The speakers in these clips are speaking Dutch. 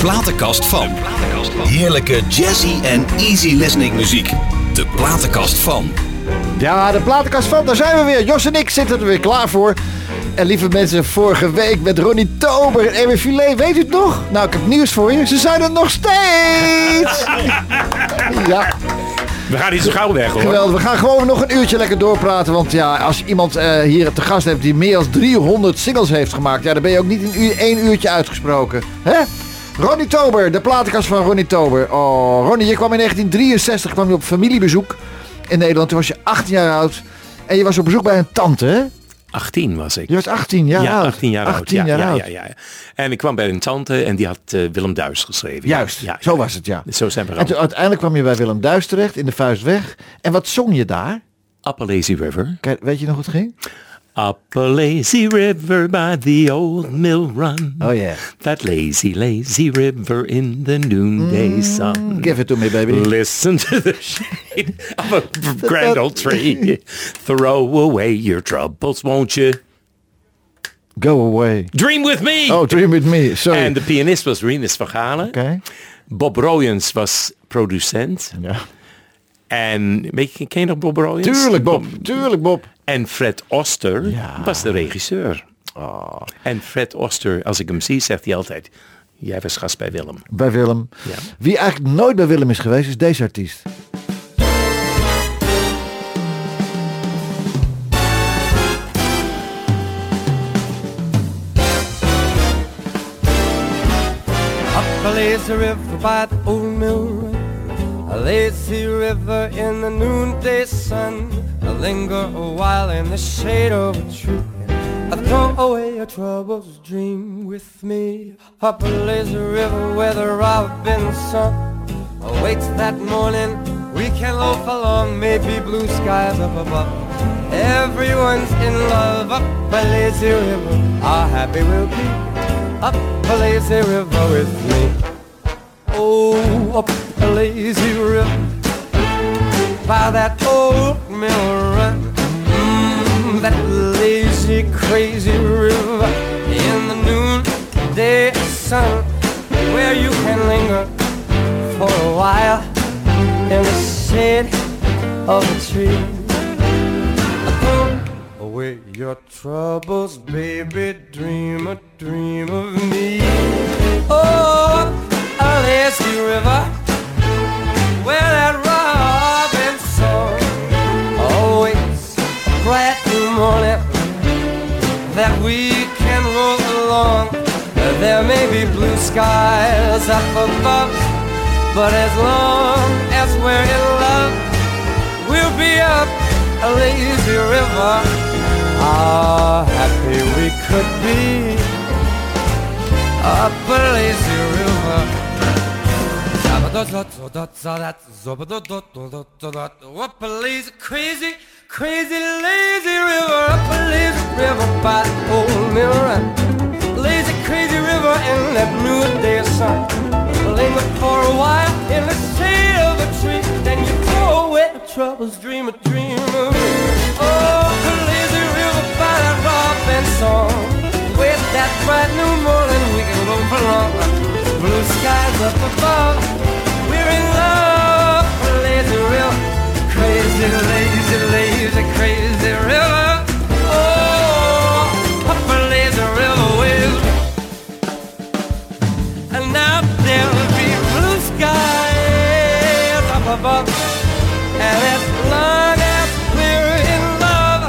platenkast van. Heerlijke jazzy en easy listening muziek. De platenkast van. Ja, de platenkast van, daar zijn we weer. Jos en ik zitten er weer klaar voor. En lieve mensen, vorige week met Ronnie Tober en Erwin Filet, weet u het nog? Nou, ik heb nieuws voor je. Ze zijn er nog steeds! Ja, We gaan niet zo gauw weg hoor. geweldig. We gaan gewoon nog een uurtje lekker doorpraten. Want ja, als je iemand eh, hier te gast hebt die meer dan 300 singles heeft gemaakt... Ja, dan ben je ook niet in uur, één uurtje uitgesproken. Hè? Ronnie Tober, de platenkast van Ronnie Tober. Oh, Ronnie, je kwam in 1963 kwam je op familiebezoek in Nederland. Toen was je 18 jaar oud. En je was op bezoek bij een tante, hè? 18 was ik. Je was 18 jaar ja, oud. 18 jaar 18 oud. Ja, jaar ja, oud. ja. En ik kwam bij een tante en die had eh, Willem Duis geschreven. Juist, Ja, zo was het, ja. Zo zijn we En toen, uiteindelijk kwam je bij Willem Duis terecht in de Vuistweg. En wat zong je daar? Up a lazy river. Kijk, weet je nog hoe het ging? Up a lazy river by the old mill run. Oh yeah. That lazy, lazy river in the noonday mm, sun. Give it to me, baby. Listen to the shade of a grand old tree. Throw away your troubles, won't you? Go away. Dream with me! Oh, dream with me. Sorry. En de pianist was Rinus van Galen. Oké. Bob Royens was producent. Ja. En weet je, ken je nog Bob Royens? Tuurlijk, Bob. Tuurlijk, Bob. En Fred Oster Ja. Oh. was de regisseur. En Fred Oster, als ik hem zie, zegt hij altijd... Jij was gast bij Willem. Bij Willem. Ja. Wie eigenlijk nooit bij Willem is geweest, is deze artiest. Lazy river by the old mill a lazy river in the noonday sun. Linger a while in the shade of a tree. I throw away your troubles, dream with me. Up a lazy river where the robin sun awaits oh, that morning. We can loaf along, maybe blue skies up above. Everyone's in love up a lazy river. How happy we'll be up a lazy river with me. Oh, up a lazy river by that old mill run. Mm, that lazy, crazy river in the noonday sun, where you can linger for a while in the shade of a tree. Away your troubles, baby. Dream a dream of me. Oh, a lazy river where that robin bright new morning that we can roll along. There may be blue skies up above, but as long as we're in love, we'll be up a lazy river. How happy we could be up a lazy river. Up a lazy, crazy, crazy, lazy river. Up a lazy river by the old run. Lazy, crazy river in that noonday sun. Linger for a while in the shade of a tree. Then you throw away troubles, dream a dream of me. Oh, the lazy river by that robin song. With that bright new morning, we can go for long. Blue skies up above. Lazy, lazy, crazy river. Oh, up a lazy river and now there'll be blue skies. And as long as we're in love,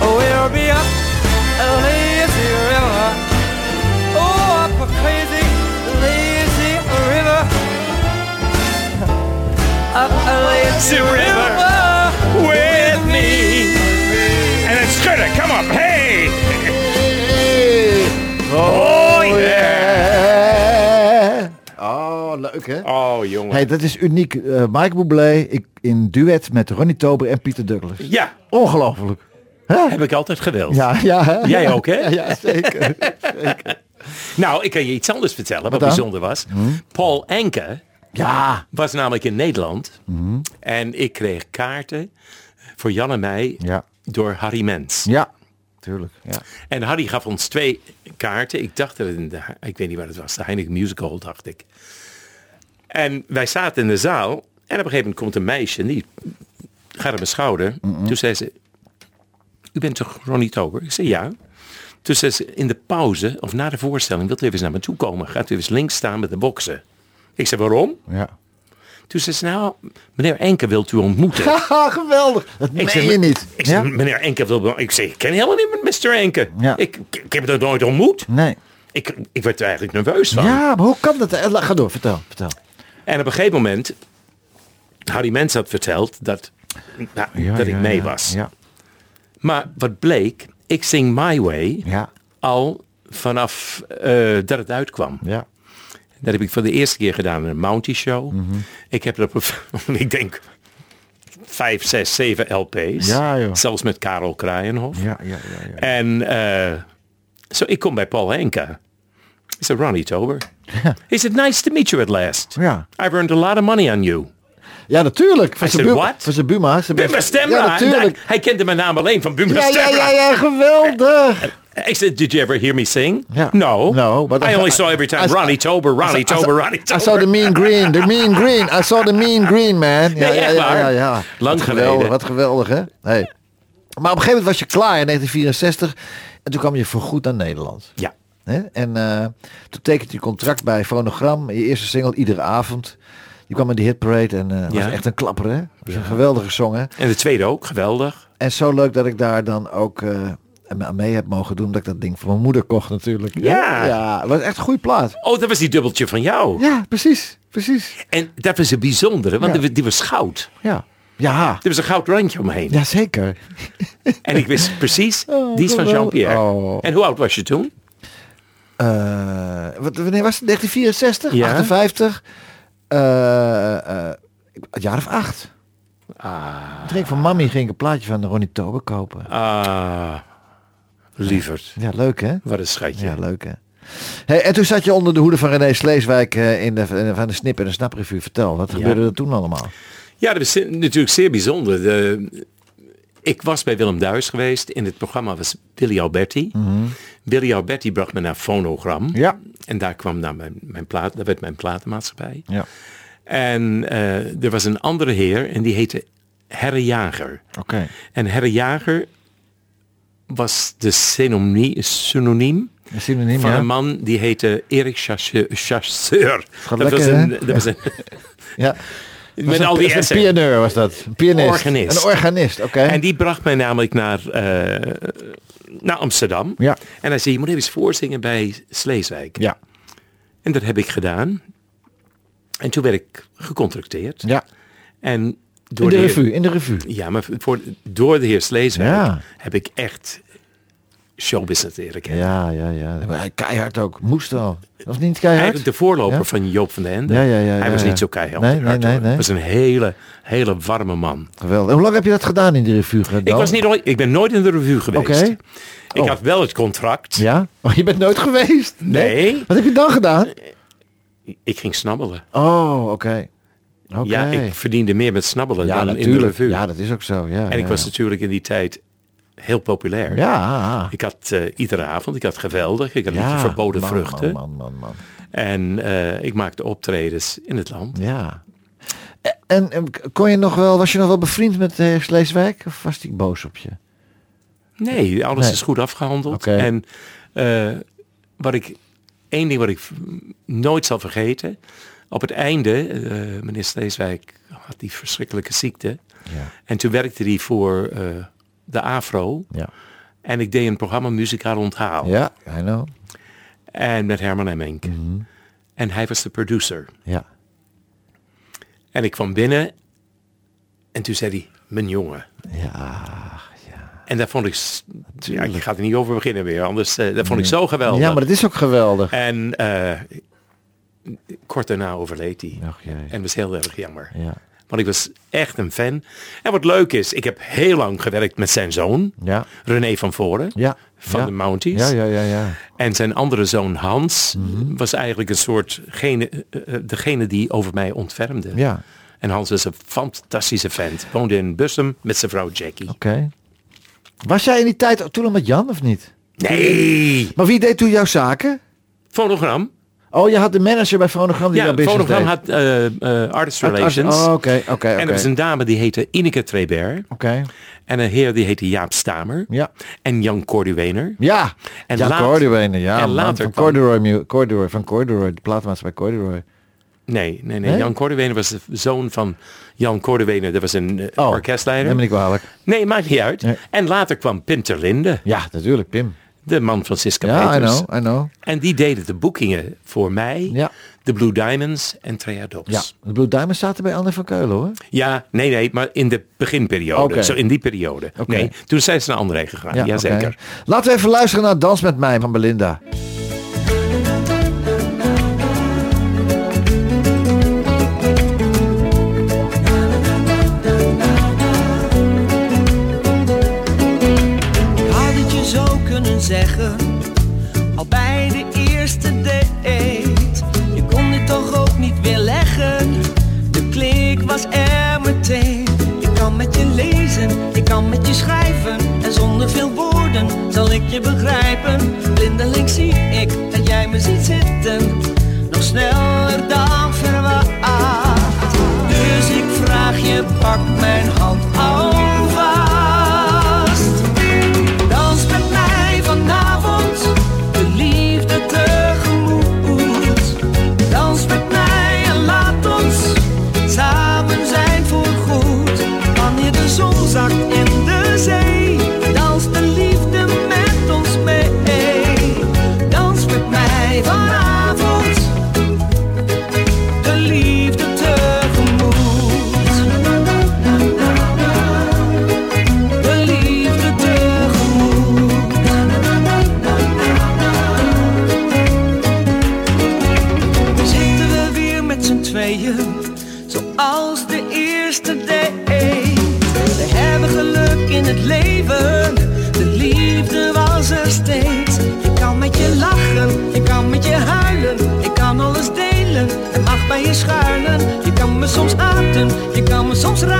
we'll be up a lazy river. Oh, up a crazy, lazy river. Up a lazy river leuk hè? Oh, jongen. Hey, dat is uniek. Eh Mike Bublé ik, in duet met Ronnie Tober en Pieter Douglas. Ja, Ongelooflijk. heb ik altijd gewild. Ja, ja. hè? Jij ook, hè? Ja, ja, zeker. Nou, ik kan je iets anders vertellen, wat, bijzonder was. Paul Enke ja. was namelijk in Nederland. En ik kreeg kaarten voor Jan en mij Ja. door Harry Mens. Ja. tuurlijk. Ja. En Harry gaf ons twee kaarten. Ik dacht dat het in de, ik weet niet wat het was, de Heineken Musical, dacht ik. En wij zaten in de zaal. En op een gegeven moment komt een meisje, en die gaat op mijn schouder. Toen zei ze, u bent toch Ronnie Tober? Ik zei ja. Toen zei ze, in de pauze, of na de voorstelling, wilt u even eens naar me toe komen? Gaat u eens links staan met de boksen? Ik zei, waarom? ja. Toen zei ze, nou, meneer Enke wilt u ontmoeten. Haha, geweldig. Dat meen je niet. Ik zei, Ja? meneer Enke wil... Ik zei, ik ken helemaal niet met Mr. Enke. Ja. Ik, ik heb het nooit ontmoet. Nee. Ik, ik werd er eigenlijk nerveus van. Ja, maar hoe kan dat? Eh, Ga door, vertel. vertel. En op een gegeven moment... Harry Mens had verteld dat, nou, Ja, dat ik ja, mee ja, was. Ja, Maar wat bleek, ik zing My Way ja, al vanaf eh, dat het uitkwam. ja. Dat heb ik voor de eerste keer gedaan in een Mountie Show. Mhm. Ik heb er op, ik denk, vijf, zes, zeven LP's. Ja, joh. Zelfs met Karel Kraaienhof. Ja, ja, ja, ja. En eh, zo, ik kom bij Paul Henke. He said, Ronnie Tober. He said, nice to meet you at last. Ja. I've earned a lot of money on you. Ja, natuurlijk. Van I zijn bu-? Van zijn Buma. zijn Buma Stemra. Ja, natuurlijk. Hij kende mijn naam alleen van Buma Ja, ja, Stemra. ja, ja, geweldig. I said, did you ever hear me sing? Ja. No. No, but I I- only saw every time I- I- Ronnie Tober, Ronnie I Tober, Ronnie I Tober. saw the mean green, the mean green. I saw the mean green, man. Ja, Nee, ja, ja, ja, ja. Lang wat geweldig, geleden. wat geweldig, hè? Hey. Maar op een gegeven moment was je klaar in 1964 en toen kwam je voorgoed naar Nederland. Ja. Hè? En eh, toen tekende je contract bij Phonogram, je eerste single iedere avond. Je kwam in de hitparade en eh was Ja. echt een klapper, hè? Was een geweldige song, hè? En de tweede ook, geweldig. En zo leuk dat ik daar dan ook aan mee heb mogen doen, dat ik dat ding voor mijn moeder kocht natuurlijk. Ja. Ja, het was echt een goede plaat. Oh, dat was die dubbeltje van jou. Ja, precies, precies. En dat was een bijzondere, want Ja. die, die was goud. Ja, ja, Er was een goud randje omheen. ja zeker. En ik wist precies, Oh, die is van. Jean-Pierre. Oh. En hoe oud was je toen? Eh, wat, wanneer was het? 1964? Ja. 58? Eh, eh, een jaar of acht. Ah, ik van mami ging ik een plaatje van Ronnie Tober kopen. ah lieverd. Ja, leuk hè? Wat een schatje. Ja, leuk hè? Hey, en toen zat je onder de hoede van René Sleeswijk in de, in de- van de Snip en de Snaprevue. Vertel, wat Ja. gebeurde er toen allemaal? Ja, dat is natuurlijk zeer bijzonder. De, ik was bij Willem Duis geweest. In het programma was Willy Alberti. Willy Alberti bracht me naar Fonogram. Ja. En daar kwam dan mijn, mijn plaat, daar werd mijn platenmaatschappij. Ja. En eh, er was een andere heer en die heette Herre Jager. Oké. En Herre Jager was de synoniem, synoniem Een synoniem, van ja. een man die heette Erik Chasseur. Dat was lekker, een, hè? dat was een ja. Met al die een pianeur was dat. Een pianist. Organist. Een organist, oké. En die bracht mij namelijk naar, eh, naar Amsterdam. Ja. En hij zei, je moet even voorzingen bij Sleeswijk. Ja. En dat heb ik gedaan. En toen werd ik gecontracteerd. Ja. En In door de heer- revue, in de revue. Ja, maar voor, door de heer Sleeswijk Ja. heb ik echt showbusiness leren kennen. Ja, ja, ja. Maar Keihard ook. Moest wel. Was niet keihard? Eigenlijk de voorloper Ja? van Joop van den Ende. Ja, ja, ja, Hij was ja. niet zo keihard. Nee, nee, nee, nee. Was een hele, hele warme man. Geweldig. En hoe lang heb je dat gedaan in de revue? Ik, was niet, ooit- ik ben nooit in de revue geweest. Oké. Ik Oh. had wel het contract. Ja? Oh, je bent nooit geweest? Nee. Wat heb je dan gedaan? Ik ging snabbelen. Oh, oké. Oké. Ja, ik verdiende meer met snabbelen Ja, dan in de natuurlijk. revue. Ja, dat is ook zo. Ja, en ik was ja. natuurlijk in die tijd heel populair. Ja. Ik had eh, iedere avond, ik had geweldig, ik had ja. verboden man, vruchten. Man, man, man, man. En eh, ik maakte optredens in het land. Ja. En, en kon je nog wel, was je nog wel bevriend met de heer Sleeswijk? Of was hij boos op je? Nee, alles Nee. is goed afgehandeld. Oké. En eh, wat ik, één ding wat ik nooit zal vergeten. Op het einde, eh, meneer Sleeswijk had die verschrikkelijke ziekte. Ja. En toen werkte hij voor eh, de AFRO. Ja. En ik deed een programma Muzikaal Onthaal. Ja, I know. En met Herman Emmink. Mhm. En hij was de producer. Ja. En ik kwam binnen. En toen zei hij, mijn jongen. Ja. En daar vond ik, ja, ik ga er niet over beginnen weer, anders, dat vond ik zo geweldig. Ja, maar dat is ook geweldig. En eh, kort daarna overleed hij. En dat was heel erg jammer. Ja. Want ik was echt een fan. En wat leuk is, ik heb heel lang gewerkt met zijn zoon, Ja. René van Voren, Ja. van ja. de Mounties. Ja, ja, ja, ja. En zijn andere zoon Hans Mhm. was eigenlijk een soort gene, eh, eh, degene die over mij ontfermde. Ja. En Hans was een fantastische vent. Woonde in Bussum met zijn vrouw Jackie. Oké. Was jij in die tijd toen al met Jan of niet? Nee, Maar wie deed toen jouw zaken? fonogram. Oh, je had de manager bij Fonogram die Ja, fonogram deed. had eh, artist relations. Oh, oké, oké, En er was een dame die heette Ineke Treber. Oké. En een heer die heette Jaap Stamer. Ja. En Jan Corduwener. Ja, En ja, laat- ja, en man, later van Corduroy, Corduroy, van Corduroy, de platenmaatschappij Corduroy. Nee, nee, nee, Nee? Jan Corduwener was de zoon van Jan Corduwener. Dat was een eh, Oh, orkestleider. Neem me niet kwalijk. Nee, maakt niet uit. Nee. En later kwam Pim Terlinde, Ja, natuurlijk, Pim. De man van Siska Ja, I Peters. know, I know. En die deden de boekingen voor mij, Ja. de Blue Diamonds en Triadox. Ja, de Blue Diamonds zaten bij Anne van Keulen, hoor. Ja, nee, nee, maar in de beginperiode. Zo in die periode. Oké. Nee, toen zijn ze naar André gegaan. Ja. Jazeker. Laten we even luisteren naar Dans met mij van Belinda. Zeggen, al bij de eerste date. Je kon dit toch ook niet weer leggen, de klik was er meteen. Ik kan met je lezen, ik kan met je schrijven, en zonder veel woorden zal ik je begrijpen. Blindelings zie ik dat jij me ziet zitten, nog sneller soms raken.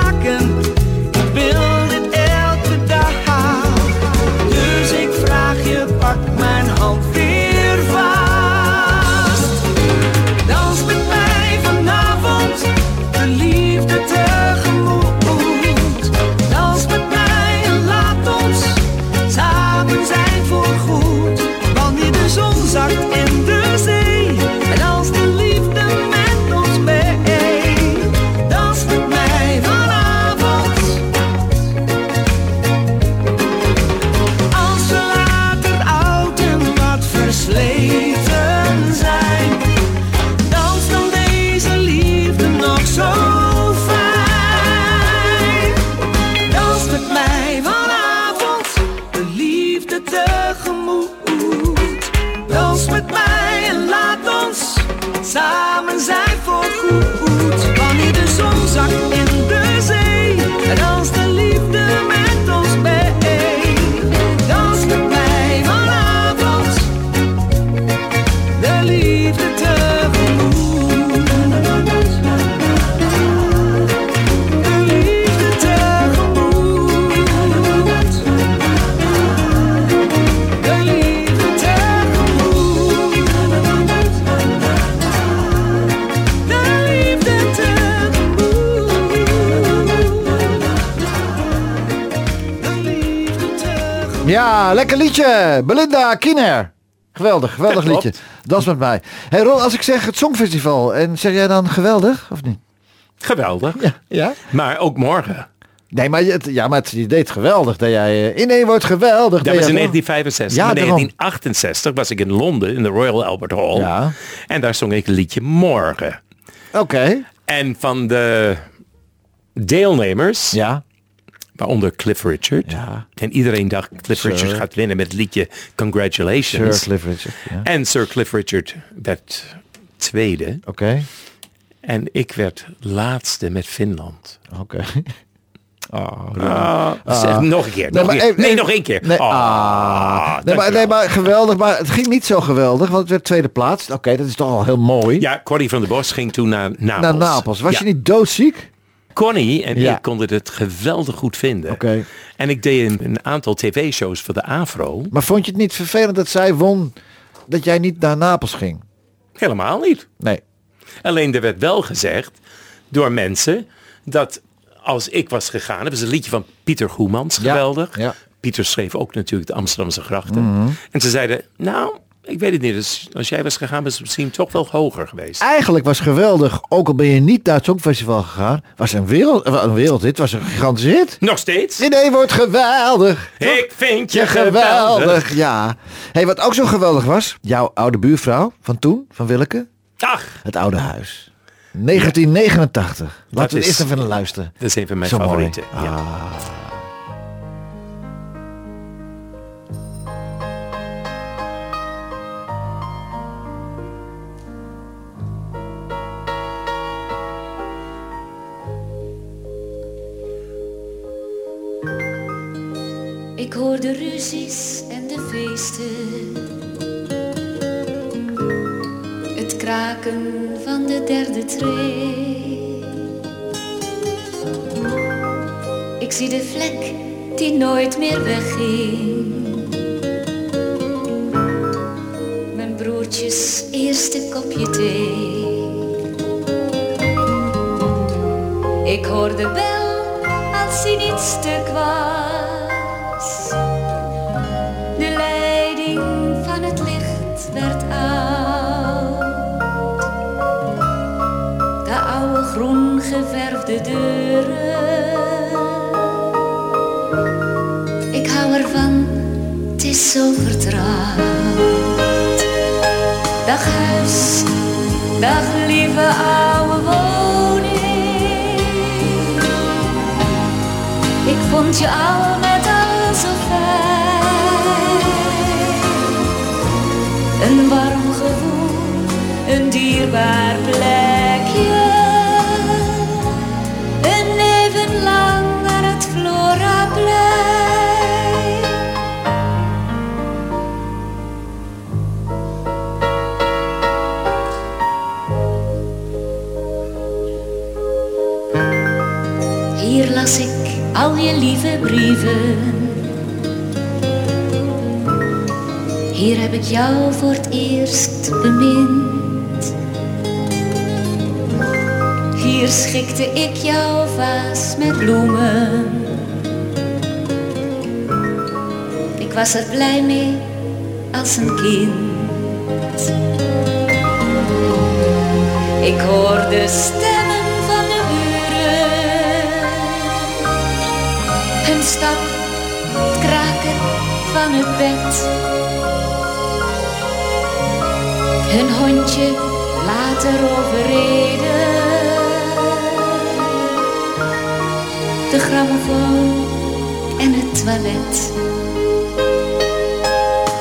Ja, lekker liedje. Belinda Kiener. Geweldig, geweldig Ja, klopt. liedje. Dans met mij. Hey Ron, als ik zeg het Songfestival, en zeg jij dan geweldig of niet? Geweldig. Ja. ja? Maar ook morgen. Nee, maar je, het- ja, maar het, je deed geweldig. Dat jij eh, in één woord geweldig. Dat was in jij wel. 1965. Ja, in daarom. 1968 was ik in Londen in de Royal Albert Hall. Ja. En daar zong ik een liedje Morgen. Oké. En van de deelnemers, Ja. Waaronder Cliff Richard. Ja. En iedereen dacht Cliff Sir. Richard gaat winnen met het liedje Congratulations. Sir Cliff Richard. Ja. En Sir Cliff Richard werd tweede. Oké. En ik werd laatste met Finland. Oké. Ah, zeg, nog een keer. Nee, nog, maar keer. nee, even- nog één keer. Nee, Ah, nee, maar, nee, maar geweldig. Maar het ging niet zo geweldig, want het werd tweede plaats. Oké, dat is toch al heel mooi. Ja, Corrie van der Bos ging toen naar Napels. Naar Napels. Was Ja. je niet doodziek? Connie en Ja. ik konden het geweldig goed vinden. Oké. En ik deed een, een aantal tv-shows voor de AVRO. Maar vond je het niet vervelend dat zij won dat jij niet naar Napels ging? Helemaal niet. Nee. Alleen er werd wel gezegd door mensen dat als ik was gegaan, hebben ze een liedje van Pieter Goemans, geweldig. ja. Pieter schreef ook natuurlijk de Amsterdamse grachten. En ze zeiden, nou, ik weet het niet, dus als jij was gegaan, was het misschien toch wel hoger geweest. Eigenlijk was geweldig, ook al ben je niet naar het Songfestival gegaan, was een wereld, eh, een wereldhit, was een gigantische hit. Nog steeds? Nee, wordt geweldig. Ik vind je geweldig. geweldig, ja. Hey, wat ook zo geweldig was, jouw oude buurvrouw van toen, van Willeke, Ach, het oude huis. 1989. Laten we is- eerst even luisteren. dat is een van mijn Zo mooi. Ja. Ah. Ik hoor de ruzies en de feesten. Het kraken van de derde tree. Ik zie de vlek die nooit meer wegging. Mijn broertjes eerste kopje thee. Ik hoor de bel als hij niet stuk was. Geverfde deuren. Ik hou ervan, het is zo vertrouwd. Dag huis, dag lieve oude woning. Ik vond je al met al zo fijn. Een warm gevoel, een dierbaar plekje. Al je lieve brieven. Hier heb ik jou voor het eerst bemind. Hier schikte ik jouw vaas met bloemen. Ik was er blij mee als een kind. Ik hoor de stemmen stap, het kraken van het bed. Hun hondje later overreden. De grammofoon en het toilet.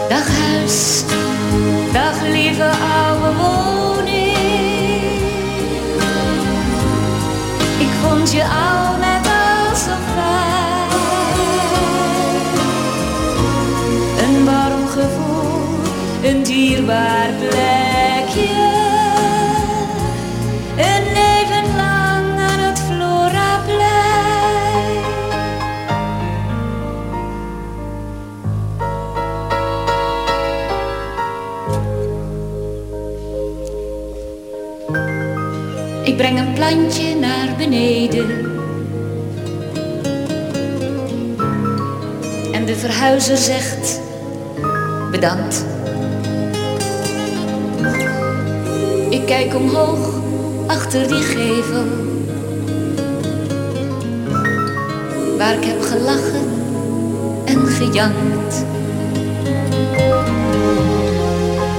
Dag huis, dag lieve oude woning. Ik vond je al een dierbaar plekje. Een leven lang aan het Floraplein. Ik breng een plantje naar beneden. En de verhuizer zegt bedankt. Kijk omhoog achter die gevel. Waar ik heb gelachen en gejankt.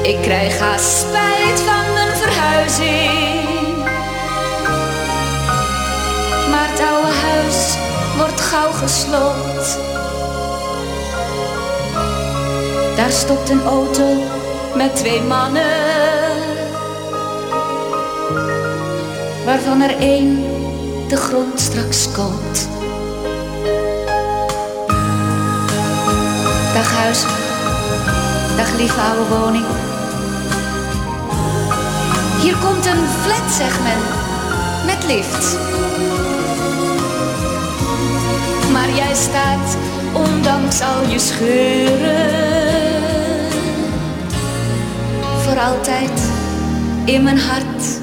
Ik krijg haast spijt van mijn verhuizing. Maar het oude huis wordt gauw gesloopt. Daar stopt een auto met twee mannen. Waarvan er één de grond straks koopt. Dag huis, dag lieve oude woning. Hier komt een flat, zegt men, met lift. Maar jij staat, ondanks al je scheuren, voor altijd in mijn hart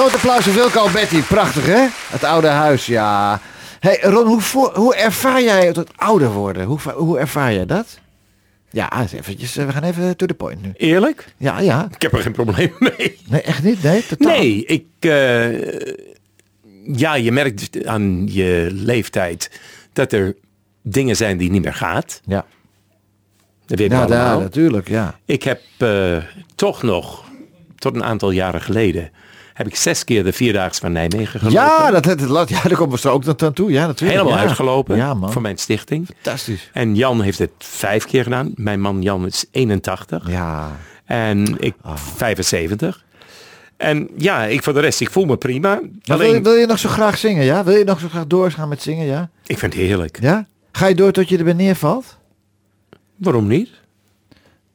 Groot applaus voor Wilco Alberti. Prachtig, hè? Het oude huis, ja. hey, Ron, hoe, voor- hoe ervaar jij het ouder worden? Hoe, hoe ervaar jij dat? Ja, eventjes, eh, we gaan even to the point nu. Eerlijk? Ja, ja. Ik heb er geen probleem mee. Nee, echt niet? Nee, totaal. Nee, ik... eh, ja, je merkt aan je leeftijd dat er dingen zijn die niet meer gaat. Ja, Dat weten ja daar, natuurlijk, ja. Ik heb eh, toch nog, tot een aantal jaren geleden, heb ik zes keer de Vierdaagse van Nijmegen gelopen. Ja, dat, dat, dat, ja, daar komen we zo ook nog aan toe. Ja, natuurlijk. Helemaal ja. uitgelopen Ja, man. voor mijn stichting. Fantastisch. En Jan heeft het vijf keer gedaan. Mijn man Jan is 81. Ja. En ik Ah. 75. En ja, ik voor de rest, ik voel me prima. Wil, Alleen, je, wil je nog zo graag zingen, ja? Wil je nog zo graag doorgaan met zingen, ja? ik vind het heerlijk. Ja? Ga je door tot je erbij neervalt? Waarom niet?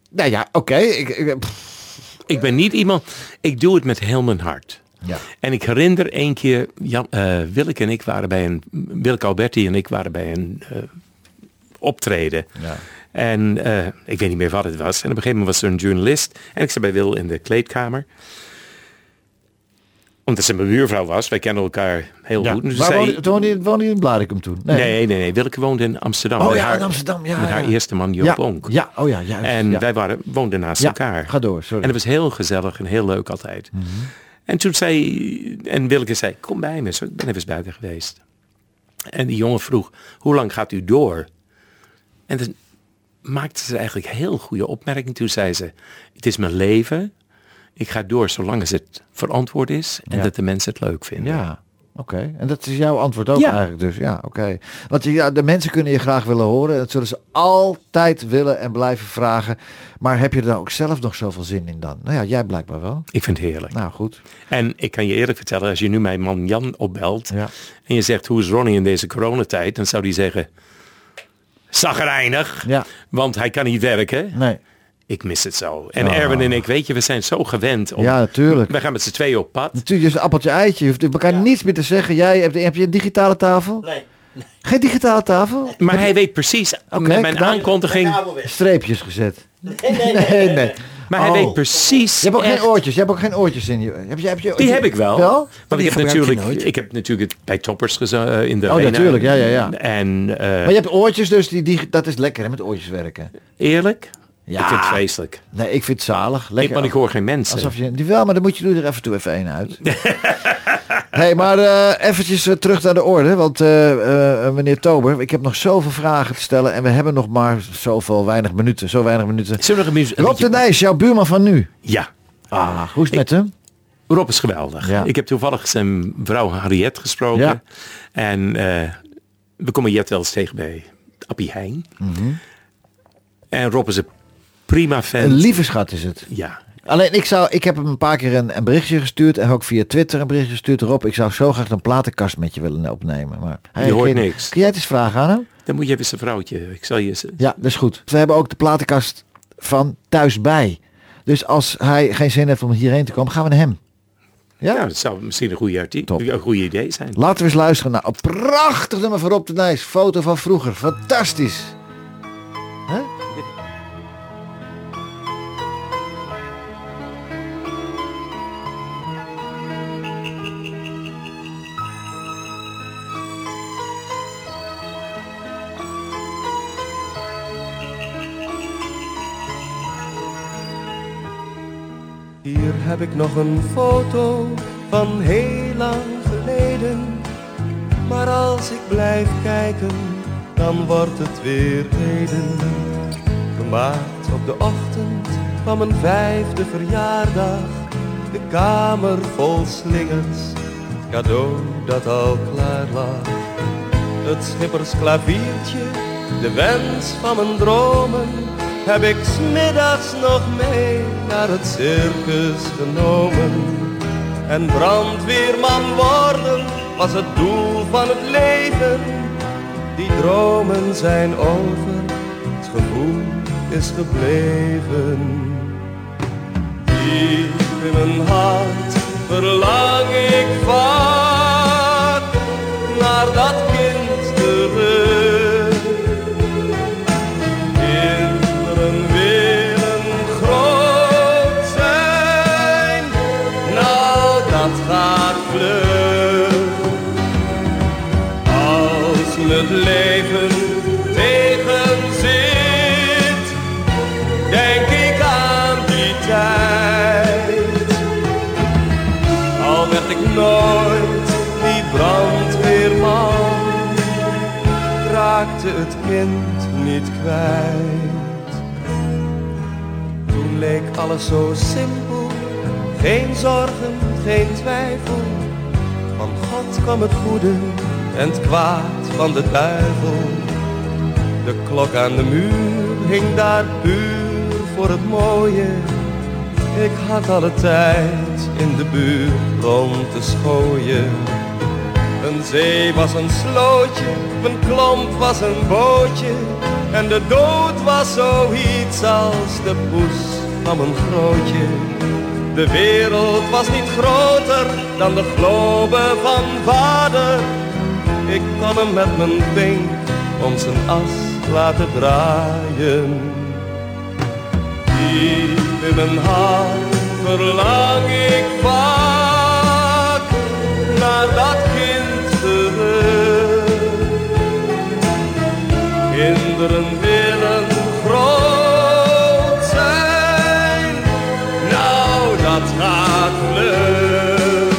Nou ja, oké. Ik, ik, pff, Ik ben niet iemand, ik doe het met heel mijn hart. ja. En ik herinner één keer, Jan, eh Willeke en ik waren bij een, Willeke Alberti en ik waren bij een eh, optreden. Ja. En eh, ik weet niet meer wat het was. En op een gegeven moment was er een journalist. En ik zat bij Wil in de kleedkamer. Omdat ze mijn buurvrouw was. Wij kennen elkaar heel Ja. goed. Maar zei- woonde, je- woonde je in Blaricum toen? nee, nee, nee. Willeke woonde in Amsterdam. Oh ja, haar, in Amsterdam. Ja, met haar ja. eerste man Joop ja. Ja, oh ja, juist. En ja. wij waren, woonden naast Ja, elkaar. ga door, sorry. En het was heel gezellig en heel leuk altijd. Mhm. En toen zei, en Willeke zei, kom bij me. Zo, ik ben even eens buiten geweest. En die jongen vroeg, hoe lang gaat u door? En toen maakte ze eigenlijk heel goede opmerking. Toen zei ze, het is mijn leven. Ik ga door zolang het verantwoord is en Ja. dat de mensen het leuk vinden. Ja, oké. En dat is jouw antwoord ook Ja. eigenlijk dus. Ja, oké. Want je- ja, de mensen kunnen je graag willen horen. Dat zullen ze altijd willen en blijven vragen. Maar heb je er dan ook zelf nog zoveel zin in dan? Nou ja, jij blijkbaar wel. Ik vind het heerlijk. Nou, goed. En ik kan je eerlijk vertellen, als je nu mijn man Jan opbelt Ja. en je zegt hoe is Ronnie in deze coronatijd, dan zou die zeggen, zagrijnig, Ja. want hij kan niet werken. Nee. Ik mis het zo. En. Erwin en ik, weet je, we zijn zo gewend. Om, Ja, natuurlijk. We gaan met z'n tweeën op pad. Natuurlijk, is een appeltje eitje. Je hoeft elkaar niets meer te zeggen. Jij hebt, heb je een digitale tafel? Nee. Geen digitale tafel? Maar hij weet precies, Oké, met mijn aankondiging, Streepjes gezet. Nee, nee, Nee, nee. maar hij Oh. weet precies. Je hebt ook echt- geen oortjes. Je hebt ook geen oortjes in je. Heb je, heb je Die heb ik wel. Wel? Want ik heb, natuurlijk, ik heb natuurlijk het bij toppers geza- eh, in de Oh, arena. natuurlijk. Ja, ja, ja. En eh, Maar je hebt oortjes, dus die, die, dat is lekker hè, met oortjes werken. eerlijk, Ja. ik vind het. Nee, ik vind het zalig. Ik, Lekker. want ik hoor geen mensen. Alsof je, die wel, maar dan moet je nu er even toe even één uit. hey, maar eh eventjes eh, terug naar de orde. Want eh, meneer Tober, ik heb nog zoveel vragen te stellen. En we hebben nog maar zoveel weinig minuten. Zo weinig minuten. Zullen we nog? Rob de Nijs, jouw buurman van nu. Ja, Ah, hoe is het met hem? Rob is geweldig. Ja. Ik heb toevallig zijn vrouw Harriet gesproken. Ja. En we komen Jet wel eens tegen bij Appie Heijn. Mhm. En Rob is een prima fan. Een lieve schat is het. Ja, Alleen ik zou, ik heb hem een paar keer een, een berichtje gestuurd en ook via Twitter een berichtje gestuurd. Rob, ik zou zo graag een platenkast met je willen opnemen. Maar hij Je hoort niks. Kun jij het eens vragen aan hem? dan moet je even zijn vrouwtje. Ik zal je eens- Ja, dat is goed. We hebben ook de platenkast van thuisbij. Dus als hij geen zin heeft om hierheen te komen, gaan we naar hem. Ja? Ja, dat zou misschien een goede, arti- Top. een goede idee zijn. Laten we eens luisteren naar een prachtig nummer van Rob de Nijs. Foto van vroeger. Fantastisch. Hè? Heb ik nog een foto van heel lang geleden. Maar als ik blijf kijken, dan wordt het weer heden. Gemaakt op de ochtend van mijn vijfde verjaardag. De kamer vol slingers, het cadeau dat al klaar lag. Het schippersklaviertje, de wens van mijn dromen, heb ik smiddags nog mee naar het circus genomen. En brandweerman worden was het doel van het leven. Die dromen zijn over, het gevoel is gebleven. Diep in mijn hart verlang ik vaak naar dat het kind niet kwijt. Toen leek alles zo simpel, geen zorgen, geen twijfel. Van God kwam het goede en het kwaad van de duivel. De klok aan de muur hing daar puur voor het mooie. Ik had alle tijd in de buurt rond te schooien. Een zee was een slootje, een klomp was een bootje. En de dood was zoiets als de poes van een grootje. De wereld was niet groter dan de globe van vader. Ik kon hem met mijn vink om zijn as laten draaien. Diep in mijn hart verlang ik vaak naar dat Kinderen willen groot zijn, nou dat gaat vlug.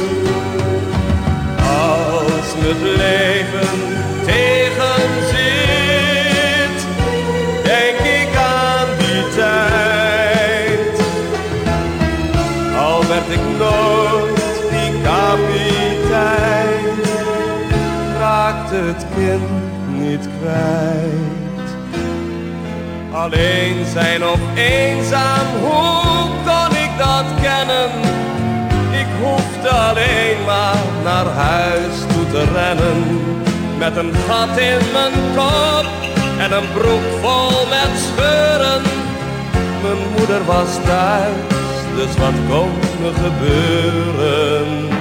Als het leven tegenzit, denk ik aan die tijd. Al werd ik nooit die kapitein, raakte het kind niet kwijt. Alleen zijn of eenzaam, hoe kon ik dat kennen? Ik hoefde alleen maar naar huis toe te rennen. Met een gat in mijn kop en een broek vol met scheuren. Mijn moeder was thuis, dus wat kon me gebeuren?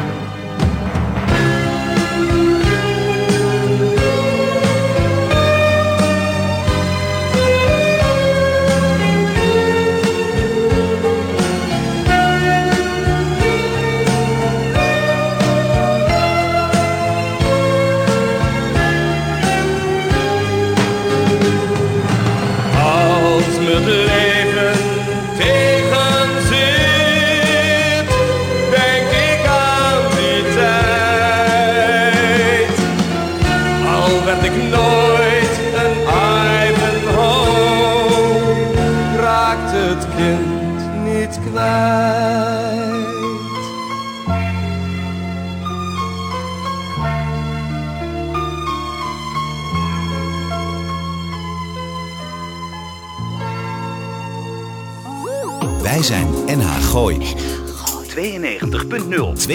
92.0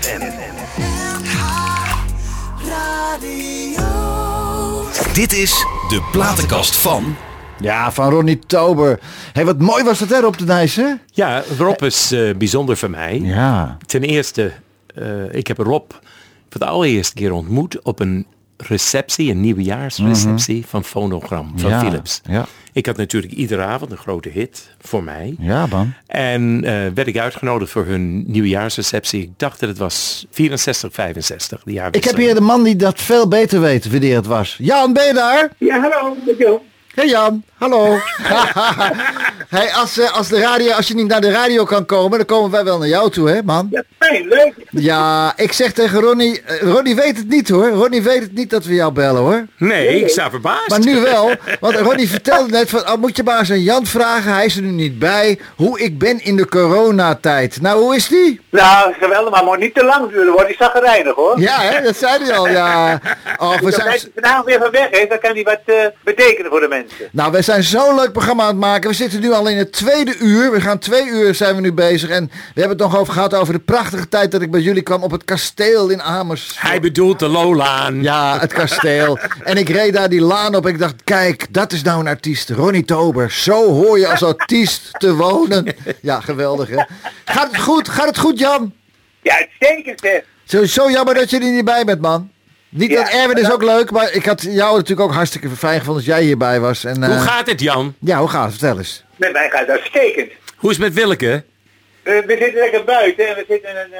FM. Dit is de platenkast van Ja, van Ronnie Tober. hey, wat mooi was dat hè, op de Nijs, Ja, Rob is eh, bijzonder voor mij. Ja. Ten eerste, eh, ik heb Rob voor de allereerste keer ontmoet op een receptie, een nieuwjaarsreceptie van Phonogram, van Ja, Philips. ja. Ik had natuurlijk iedere avond een grote hit voor mij. Ja, man. En eh, werd ik uitgenodigd voor hun nieuwjaarsreceptie. Ik dacht dat het was 64, 65. Die Ik heb hier de man die dat veel beter weet wanneer het was. Jan, ben je daar? Ja, hallo, met. Hey Jan, hallo. hey, als, eh, als, de radio, als je niet naar de radio kan komen, dan komen wij wel naar jou toe, hè man? Ja, fijn, leuk. Ja, ik zeg tegen Ronnie, eh, Ronnie weet het niet hoor. Ronnie weet het niet dat we jou bellen hoor. Nee, ik sta verbaasd. Maar nu wel, want Ronnie vertelde net van, oh, moet je maar eens aan Jan vragen, hij is er nu niet bij, hoe ik ben in de coronatijd. Nou, hoe is die? Nou, geweldig, maar moet niet te lang duren, wordt die zaggerijnig hoor. Ja, hè, dat zei hij al, ja. Oh, we zijn... als hij vanavond weer van weg is, dan kan hij wat eh, betekenen voor de mensen. Mensen. Nou, wij zijn zo'n leuk programma aan het maken. We zitten nu al in het tweede uur. We gaan twee uur zijn we nu bezig. En we hebben het nog over gehad over de prachtige tijd dat ik bij jullie kwam op het kasteel in Amersfoort. Hij bedoelt de Lolaan. Ja, het kasteel. En ik reed daar die laan op. Ik dacht, kijk, dat is nou een artiest. Ronnie Tober. Zo hoor je als artiest te wonen. Ja, geweldig hè. Gaat het goed? Gaat het goed, Jan? Ja, uitstekend zeg. Zo, zo jammer dat je er niet bij bent, man. Niet Ja, dat Erwin is ook leuk, maar ik had jou natuurlijk ook hartstikke fijn gevonden dat jij hierbij was. En, Hoe eh, gaat het, Jan? Ja, hoe gaat het? Vertel eens. Met mij gaat het uitstekend. Hoe is het met Willeke? Eh, we zitten lekker buiten en we zitten in een...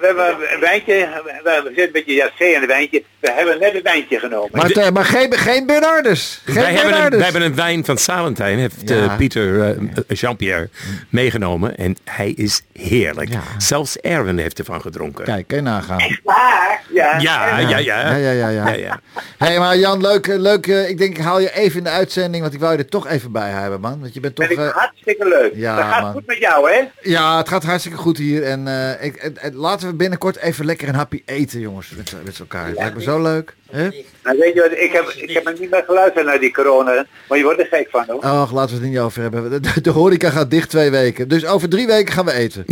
we hebben een wijntje, we, zitten een beetje ja, thee en een wijntje. We hebben net een wijntje genomen. Maar, het, eh, maar geen, geen Bernardus. Geen Wij hebben, een, wij hebben een wijn van Salentijn, heeft eh, Ja. Pieter eh, Jean-Pierre meegenomen. En hij is heerlijk. Ja. Zelfs Erwin heeft ervan gedronken. Kijk, kan je nagaan. Maar, ja, Ja, ja, ja. Ja, ja, ja, ja. ja, ja. Hé, hey, maar Jan, leuk, leuk. ik denk, ik haal je even in de uitzending, want ik wou je er toch even bij hebben, man. Want je bent toch... vind ik hartstikke leuk. ja, dat gaat man. goed met jou, hè? ja, het gaat hartstikke goed hier. En eh, ik, laten we binnenkort even lekker een happy eten, jongens, met, met elkaar. Het lijkt me zo leuk. hè? Nou, weet je wat, ik heb, ik heb nog niet meer geluisterd naar die corona, maar je wordt er gek van, hoor. Och, laten we het er niet over hebben. De, de, de horeca gaat dicht twee weken. Dus over drie weken gaan we eten.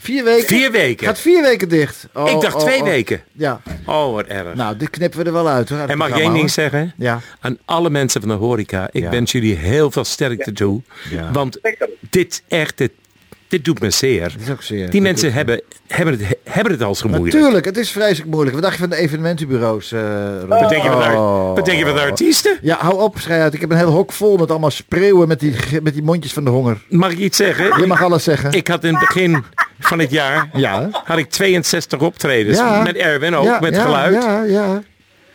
Vier weken? Vier weken. Gaat vier weken dicht. Oh, ik dacht oh, twee oh. weken. Ja. Oh, wat erg. Nou, dit knippen we er wel uit hoor. en het mag ik één ding zeggen? Ja. Aan alle mensen van de horeca. Ik Ja. wens jullie heel veel sterkte toe. Ja. Want dit echt, dit, dit doet me zeer. Dat is ook zeer. Die mensen hebben, hebben, het, hebben het al zo moeilijk. Natuurlijk, het is vreselijk moeilijk. Wat dacht je van de evenementenbureaus? eh Rob? Wat denk, je van de, Oh. wat denk je van de artiesten? Ja, hou op, schrijf uit. Ik heb een heel hok vol met allemaal spreeuwen met die, met die mondjes van de honger. Mag ik iets zeggen? Je mag alles zeggen. Ik had in het begin van het jaar Ja. had ik 62 optredens. Ja. Met Erwin ook, ja, met ja, geluid. Ja, ja.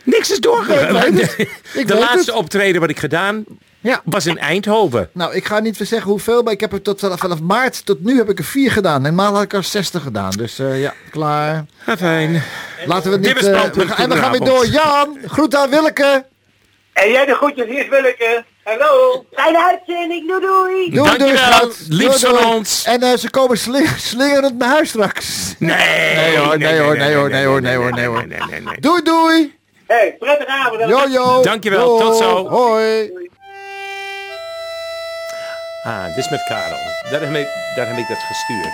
Niks is doorgegaan. De laatste het. optreden wat ik gedaan ja. was in Eindhoven. Nou, ik ga niet zeggen hoeveel, maar ik heb er tot, vanaf maart tot nu heb ik er vier gedaan. Normaal had ik er 60 gedaan. Dus eh, ja, klaar. Ah, fijn. Laten we niet... eh, we gaan, en we gaan weer door. Jan, groet aan Willeke. En jij de groetjes, hier is Willeke. Hallo. Fijne uitzending, doei doei! Doei, Dankjewel. doei, schat. Liefst Doei, van doei. ons. En eh, ze komen sling, slingerend naar huis straks. Nee, Nee hoor, nee hoor, nee hoor, nee hoor, nee hoor, nee hoor. nee, nee, nee. Doei, doei. Hey, prettige avond. hè. Jojo. Dankjewel, tot zo. Hoi. Ah, dit is met Karel. Daar heb ik, daar heb ik dat gestuurd.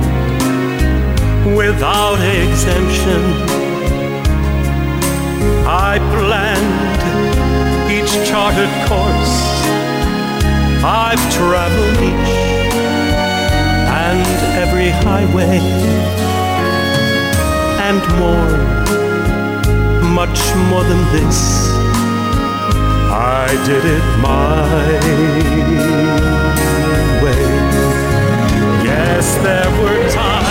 without exemption. I planned each charted course. I've traveled each and every highway and more, much more than this. I did it my way. Yes, there were times I'm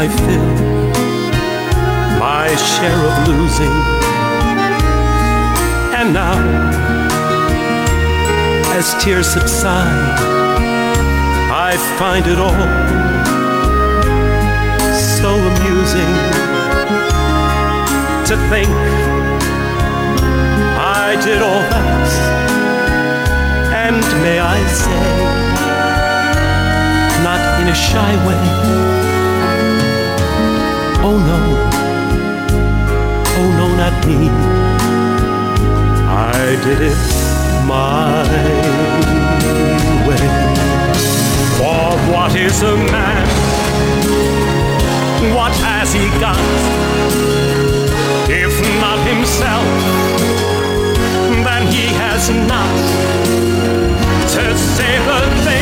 My fill, my share of losing. And now, as tears subside, I find it all so amusing to think I did all that. And may I say, not in a shy way. Oh no, oh no, not me. I did it my way. For what is a man? What has he got? If not himself, then he has not to say the things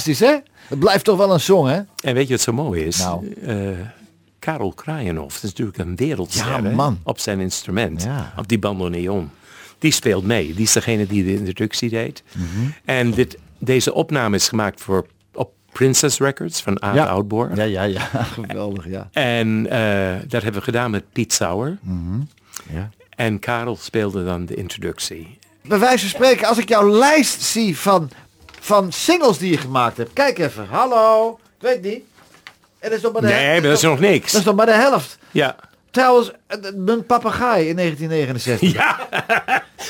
fantastisch hè? Het blijft toch wel een song hè? En weet je wat zo mooi is? Nou. Eh, Karel Kraaienhof, dat is natuurlijk een wereldster Ja, man. op zijn instrument, Ja. op die bandoneon. Die speelt mee. Die is degene die de introductie deed. En dit, deze opname is gemaakt voor, op Princess Records van Aad Oudboor. Ja, ja, ja. Geweldig, ja. En eh, dat hebben we gedaan met Piet Sauer. ja. En Karel speelde dan de introductie. Bij wijze van spreken, als ik jouw lijst zie van, van singles die je gemaakt hebt. Kijk even. Hallo. Ik weet niet. En dat is nog maar de Nee, maar dat is nog niks. Dat is nog maar de helft. Ja. Trouwens, eh, mijn papegaai in 1969. Ja,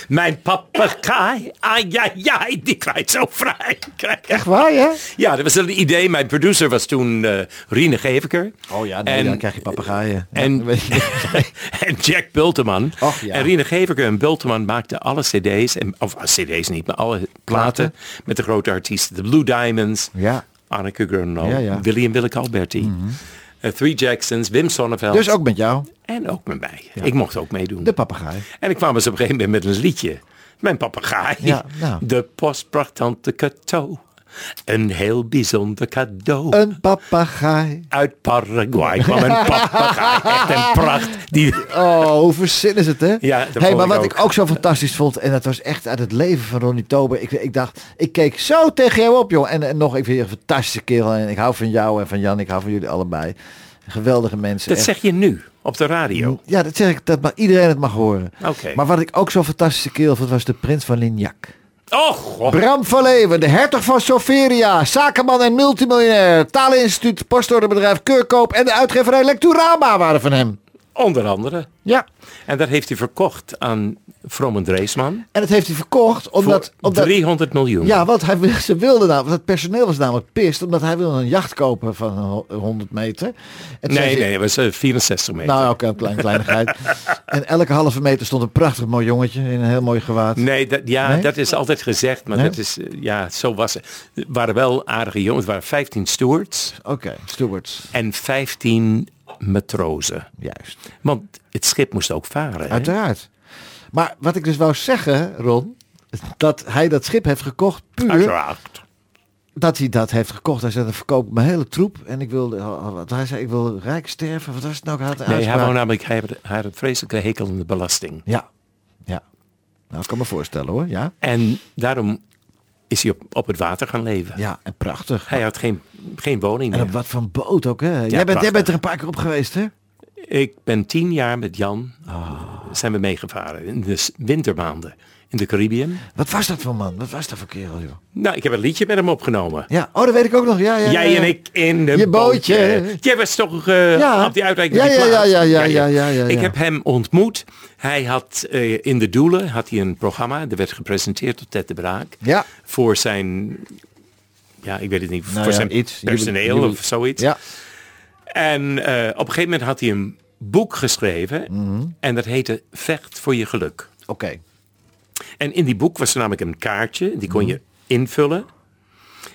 mijn papegaai. Ai, ai, die krijgt zo vrij. Echt waar, hè? Ja, dat was een idee. Mijn producer was toen eh Riene Geveker. Oh ja, nee, En- dan krijg je papegaaien. Ja, En, en Jack Bulteman. Och, ja. En Riene Geveker en Bulteman maakten alle cd's. En, of ah, cd's niet, maar alle platen. Met de grote artiesten. De Blue Diamonds. Ja. Anneke Grunlo. Ja, ja. William Willeke Alberti. eh, Three Jacksons. Wim Sonneveld. Dus ook met jou, En ook met mij. Ik mocht ook meedoen. de papegaai. En ik kwam eens op een gegeven moment met een liedje. Mijn papegaai. Ja, nou. De post bracht tante. Een heel bijzonder cadeau. Een papegaai. Uit Paraguay kwam een papegaai. Echt een pracht. Die... Oh, hoe verzin is het, hè? Ja, hey, maar ik wat ook. ik ook zo fantastisch vond, en dat was echt uit het leven van Ronnie Tober. Ik, ik dacht, ik keek zo tegen jou op, joh. En, en nog, ik vind je een fantastische kerel. En ik hou van jou en van Jan. Ik hou van jullie allebei. Geweldige mensen. Dat echt. zeg je nu op de radio. Ja, dat zeg ik, dat mag iedereen het mag horen. Oké. Maar wat ik ook zo'n fantastische kerel vond, was de prins van Lignac. Oh, god. Bram van Leeuwen, de hertog van Soferia, zakenman en multimiljonair, taleninstituut, postorderbedrijf Keurkoop en de uitgeverij Lecturama waren van hem. Onder andere. Ja. En dat heeft hij verkocht aan Vroom en Dreesman. En dat heeft hij verkocht omdat... voor omdat 300 miljoen. ja, want hij, ze wilden nou, want het personeel was namelijk pist, omdat hij wilde een jacht kopen van een 100 meter. En Nee, ze- nee, het was eh, 64 meter. Nou, ook een klein kleinigheid. en elke halve meter stond een prachtig mooi jongetje in een heel mooi gewaad. Nee, dat, ja, Nee? dat is altijd gezegd, maar Nee? dat is, eh, ja, zo was het. Het waren wel aardige jongens, het waren 15 stewards Oké, stewards. en 15 matrozen. Juist. Want het schip moest ook varen. hè? Uiteraard. Maar wat ik dus wou zeggen, Ron, dat hij dat schip heeft gekocht puur Uiteraard. dat hij dat heeft gekocht. Hij zei, dan verkoop ik mijn hele troep en ik wil, wat hij zei, ik wil rijk sterven. Wat was het nou? Had Nee, hij, wou namelijk, hij, had, een vreselijke hekel aan de belasting. Ja, ja. Nou, ik kan me voorstellen hoor, ja. En daarom is hij op, op het water gaan leven. Ja, en prachtig. Hij had geen, geen woning En op meer. wat van boot ook, hè? jij, bent, prachtig. jij bent er een paar keer op geweest, hè? Ik ben tien jaar met Jan, Ah. zijn we meegevaren in de wintermaanden in de Caribbean. Wat was dat voor man? Wat was dat voor kerel, joh? Nou, ik heb een liedje met hem opgenomen. Ja, oh, dat weet ik ook nog. Ja, ja, Jij ja, en ik in de Je bootje. Jij was toch eh, Ja. op die uitreiking Ja, ja, ja, ja, ja, ja, ja, Ik heb hem ontmoet. Hij had eh, in de Doelen had hij een programma. Dat werd gepresenteerd door Ted de Braak. Ja. Voor zijn, ja, ik weet het niet, Nou voor zijn iets. personeel of zoiets. Ja, En eh, op een gegeven moment had hij een boek geschreven. Mhm. En dat heette Vecht voor je geluk. oké. En in die boek was er namelijk een kaartje. Die kon Mhm. je invullen.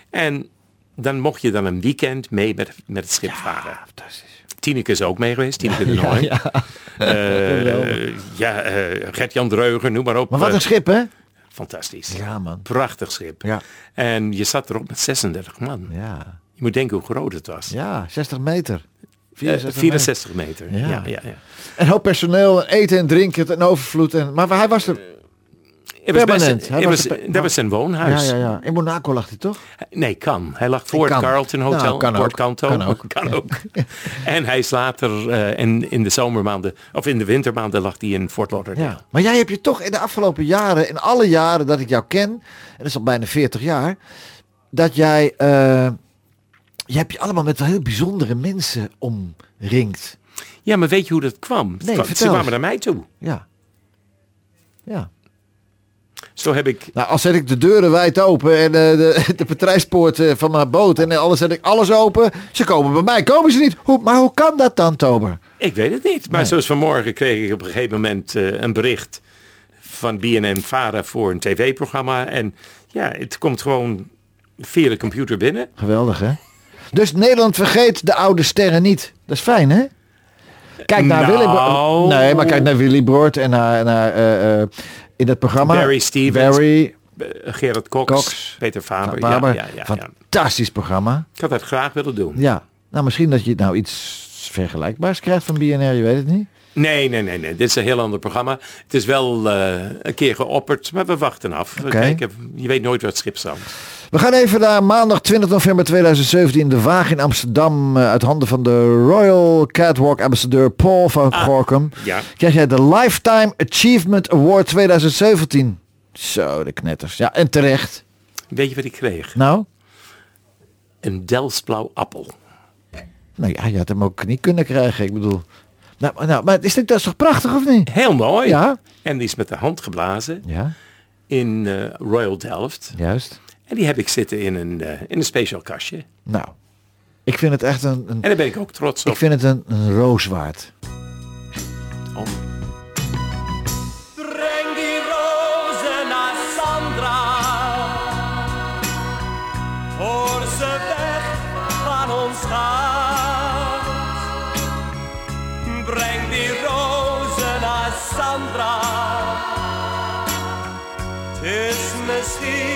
En dan mocht je dan een weekend mee met, met het schip varen. Fantastisch. Tineke is ook mee geweest, Tineke de Ja, Nooi. ja. Eh, ja, eh, Gert-Jan Dreugen, noem maar op. Maar wat Eh, een schip, hè? Fantastisch. Ja, man. Prachtig schip. Ja. En je zat erop met 36 man. Ja. Je moet denken hoe groot het was. Ja, 60 meter. Eh, 64 64 meter. Ja. Ja. Ja, ja, En hoop personeel, eten en drinken, en overvloed. En, maar hij was er Het was best- permanent. Hij het was was- dat was zijn woonhuis. Ja, ja, ja. In Monaco lag hij toch? Nee, kan. Hij lag voor het Carlton Hotel. Nou, kan Port ook. Canto. Kan ook. Kan ook. en hij is later eh, in, in de zomermaanden, of in de wintermaanden lag hij in Fort Lauderdale. Ja. Maar jij hebt je toch in de afgelopen jaren, in alle jaren dat ik jou ken, en dat is al bijna 40 jaar, dat jij, eh je hebt je allemaal met heel bijzondere mensen omringd. Ja, maar weet je hoe dat kwam? Nee, Ze vertel kwamen naar mij toe. Ja. Ja. Zo heb ik Nou, als zet ik de deuren wijd open en eh, de, de patrijspoort eh, van mijn boot en alles zet ik alles open. Ze komen bij mij, komen ze niet. Hoe, maar hoe kan dat dan, Tober? Ik weet het niet. Maar Nee. zoals vanmorgen kreeg ik op een gegeven moment eh, een bericht van BNN Vara voor een tv-programma. En ja, het komt gewoon via de computer binnen. Geweldig, hè? Dus Nederland vergeet de oude sterren niet. Dat is fijn, hè? Kijk naar Nou. Willy Bro- Nee, maar kijk naar Willy Broert en naar, naar eh, eh, in het programma. Barry Stevens, Barry eh, Gerard Cox, Cox, Peter Faber. Faber. Ja, ja, ja, ja. Fantastisch programma. Ik had dat graag willen doen. Ja. Nou, misschien dat je nou iets vergelijkbaars krijgt van BNR, je weet het niet. Nee, nee, nee, nee. Dit is een heel ander programma. Het is wel een keer geopperd, maar we wachten af. We Oké. kijken. Je weet nooit wat het schip zal. We gaan even naar maandag 20 november 2017. De Waag in Amsterdam eh, uit handen van de Royal Catwalk ambassadeur Paul van Gorkum. Ja. Krijg jij de Lifetime Achievement Award 2017. Zo, de knetters. Ja, en terecht. Weet je wat ik kreeg? Nou, Een Delftsblauw appel. nou ja, je had hem ook niet kunnen krijgen. Ik bedoel, nou, nou maar is dit dat is toch prachtig of niet? Heel mooi. Ja. En die is met de hand geblazen Ja, in eh, Royal Delft. juist. En die heb ik zitten in een, eh, in een speciaal kastje. Nou, ik vind het echt een, een En daar ben ik ook trots op. ik vind het een, een roos waard. Oh. Breng die rozen naar Sandra. Voor ze weg van ons gaat. Breng die rozen naar Sandra. Het is misschien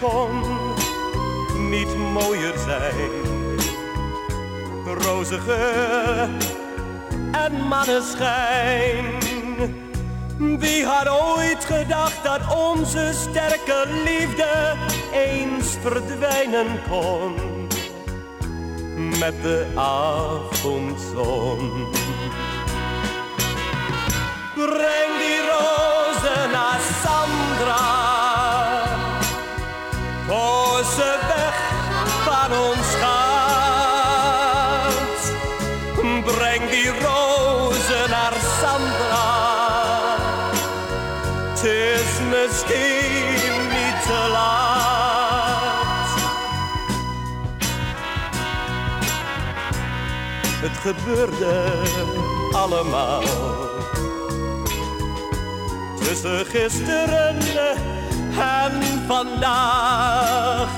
kon niet mooier zijn. Roze geur en maneschijn. Wie had ooit gedacht dat onze sterke liefde eens verdwijnen kon met de avondzon? Breng die rozen gebeurde allemaal tussen gisteren en vandaag.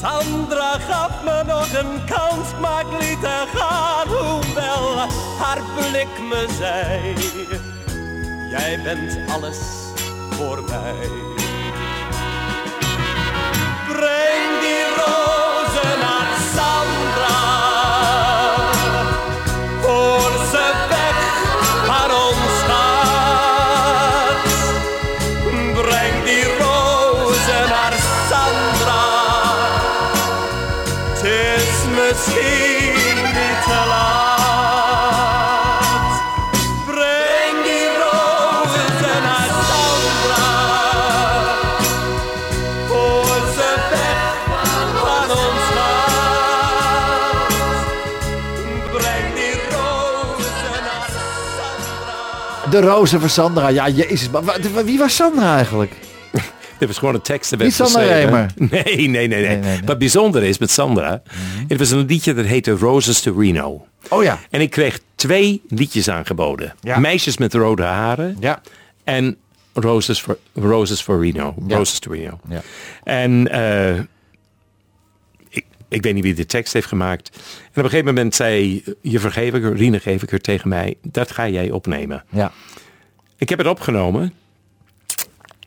Sandra gaf me nog een kans, maar ik liet haar gaan. Hoewel haar blik me zei, jij bent alles voor mij. Misschien niet te laat. Breng die rozen naar Sandra. Voor ze weg van ons gaat. Breng die rozen naar Sandra. De rozen van Sandra. Ja, jezus. Maar wie was Sandra eigenlijk? Dit was gewoon een tekst. er Niet Sandra. Nee, nee, nee, nee. nee, nee. Wat bijzonder is met Sandra. Het was een liedje dat heette Roses to Reno. Oh ja. En ik kreeg twee liedjes aangeboden. Ja. Meisjes met rode haren Ja. en Roses for, Roses for Reno. Ja. Roses to Reno. Ja. En eh, ik, ik weet niet wie de tekst heeft gemaakt. En op een gegeven moment zei je vergever, Rine Geveker tegen mij, dat ga jij opnemen. Ja. Ik heb het opgenomen.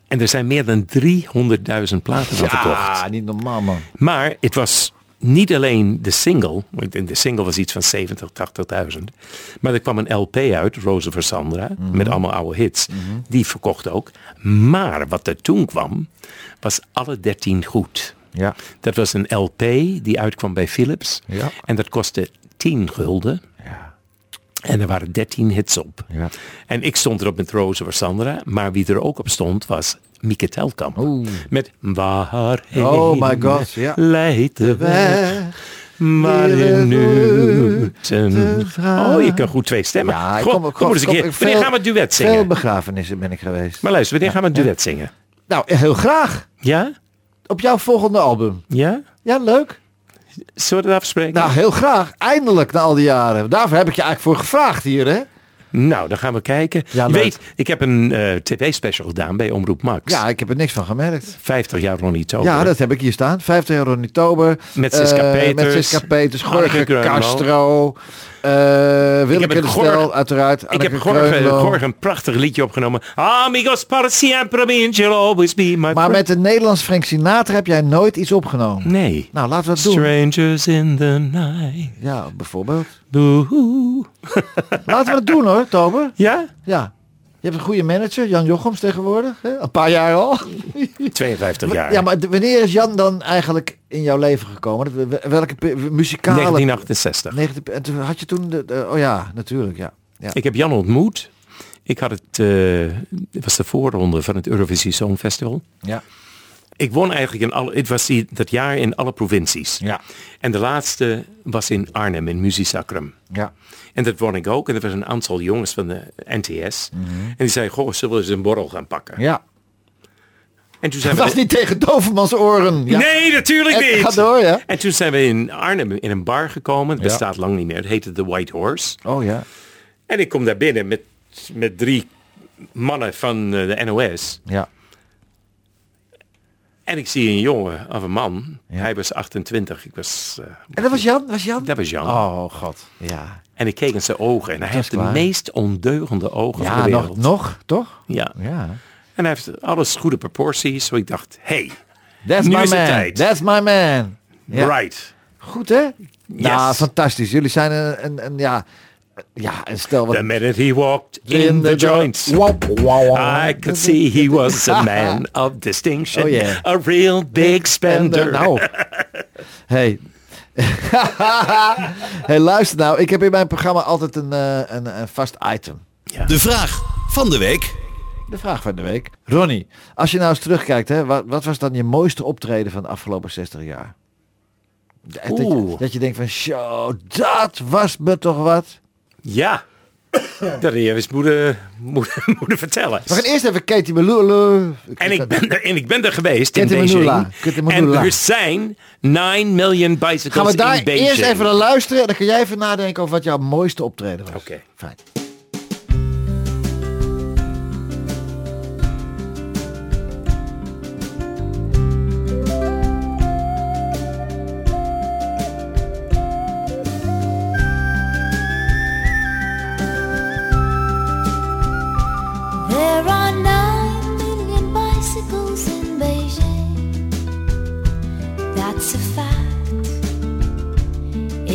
En er zijn meer dan 300.000 platen van verkocht. Ja, niet normaal man. Maar het was niet alleen de single. want De single was iets van 70, 80.000. Maar er kwam een LP uit, Rosa voor Sandra. Met allemaal oude hits. Die verkocht ook. Maar wat er toen kwam, was alle 13 goed. Ja. Dat was een LP die uitkwam bij Philips. Ja. En dat kostte 10 gulden. En er waren 13 hits op. Ja. En ik stond erop met Roze voor Sandra. Maar wie er ook op stond was Mieke Telkamp. Oeh. Met Waarheen Oh my god, ja. leidt de weg. Maar in minuten. Oh, je kan goed twee stemmen. Ja, ik kom, kom, kom, eens een keer. Wanneer veel- gaan we duet Veel zingen? begrafenissen ben ik geweest. Maar luister, wanneer gaan we een duet zingen? Nou, heel graag. Ja? Op jouw volgende album. Ja? Ja, leuk. Zullen we dat afspreken? Nou, heel graag. Eindelijk na al die jaren. Daarvoor heb ik je eigenlijk voor gevraagd hier, hè? Nou, dan gaan we kijken. Ja, je weet, ik heb een eh, tv-special gedaan bij Omroep Max. Ja, ik heb er niks van gemerkt. 50 jaar Ronnie Tober. Ja, dat heb ik hier staan. 50 jaar Ronnie Tober. Met Siska eh, Peters. Met Siska Peters. Jorge. Castro. Eh Willeke het de Jorge- Stel, uiteraard. Ik heb. Jorge een prachtig liedje opgenomen. Amigos para siempre, you'll always be my Maar met de Nederlands Frank Sinatra heb jij nooit iets opgenomen. Nee. Nou, laten we dat doen. Strangers in the night. Ja, bijvoorbeeld. Boe. Laten we dat doen hoor, Tober. Ja? Ja. Je hebt een goede manager, Jan Jochems tegenwoordig. Hè? Een paar jaar al. 52 jaar. Ja, maar wanneer is Jan dan eigenlijk in jouw leven gekomen? Welke muzikale... 1968. 19 En toen had je toen... De, de- oh ja, natuurlijk, ja. ja. Ik heb Jan ontmoet. Ik had het, eh, het was de voorronde van het Eurovisie Songfestival. ja. Ik won eigenlijk in alle, het was die, dat jaar in alle provincies. Ja. En de laatste was in Arnhem, in Musisacrum. Ja. En dat won ik ook. En er was een aantal jongens van de NTS. En die zeiden, goh, zullen we eens een borrel gaan pakken? Mhm. Ja. En toen zijn Dat we... was niet tegen Dovermans oren. Ja. Nee, natuurlijk niet. Ga door, ja. En toen zijn we in Arnhem in een bar gekomen. Het Ja. bestaat lang niet meer. Het heette The White Horse. Oh ja. En ik kom daar binnen met, met drie mannen van eh, de NOS. Ja. En ik zie een jongen of een man. Ja. Hij was 28. Ik was... eh, En dat was Jan? Was Jan? dat was Jan. Oh god. Ja. En ik keek in zijn ogen. En hij heeft de meest ondeugende ogen van Ja, de nog, wereld. nog, toch? Ja. Ja. En hij heeft alles goede proporties. Zo ik dacht, hey, That's Nu my is man. tijd. That's my man. Ja. right. Goed hè? Ja, fantastisch. Jullie zijn een, een, een ja, ja, een stel wat... The minute he walked in the joint. Wap, wap, wap. I could see he was a man of distinction. Oh, yeah. A real big spender. Nou. Hey. hey, luister nou. Ik heb in mijn programma altijd een, eh, een, een vast item. De vraag van de week. De vraag van de week. Ronnie, als je nou eens terugkijkt, hè, wat, wat was dan je mooiste optreden van de afgelopen 60 jaar? Dat je, dat je denkt van, show, dat was me toch wat. Ja. Dat je eens moeten, moeten, moeten vertellen. We gaan eerst even Katie Melulu. En ik ben er, en ik ben er geweest in Katie Beijing. Manula. Katie En er zijn 9 million bicycles Gaan we daar in Beijing. eerst even naar luisteren. En dan kan jij even nadenken over wat jouw mooiste optreden was. Oké. Fijn.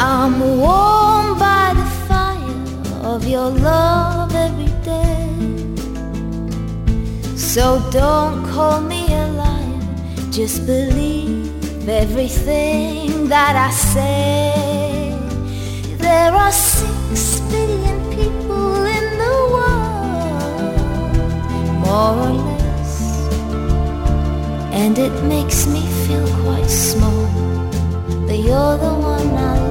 I'm warmed by the fire of your love every day. So don't call me a liar, just believe everything that I say. There are six billion people in the world, more or less, and it makes me feel quite small. But you're the one I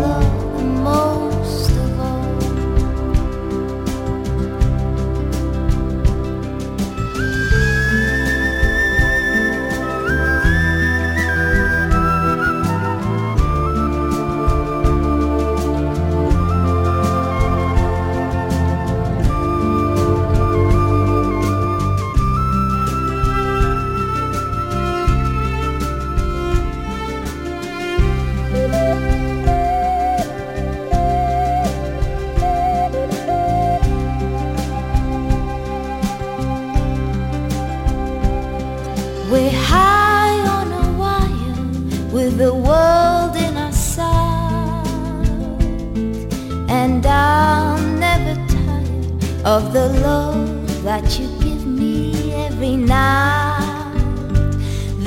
that you give me every night.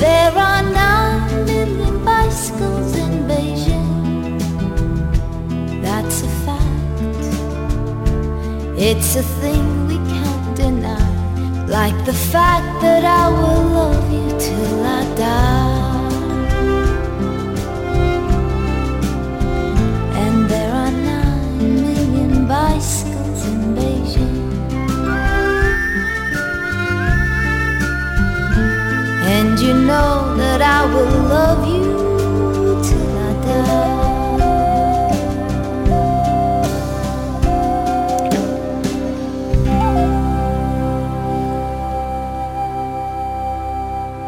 There are nine million bicycles in Beijing. That's a fact. It's a thing we can't deny. Like the fact that I will love you till I die. I will love you till I die.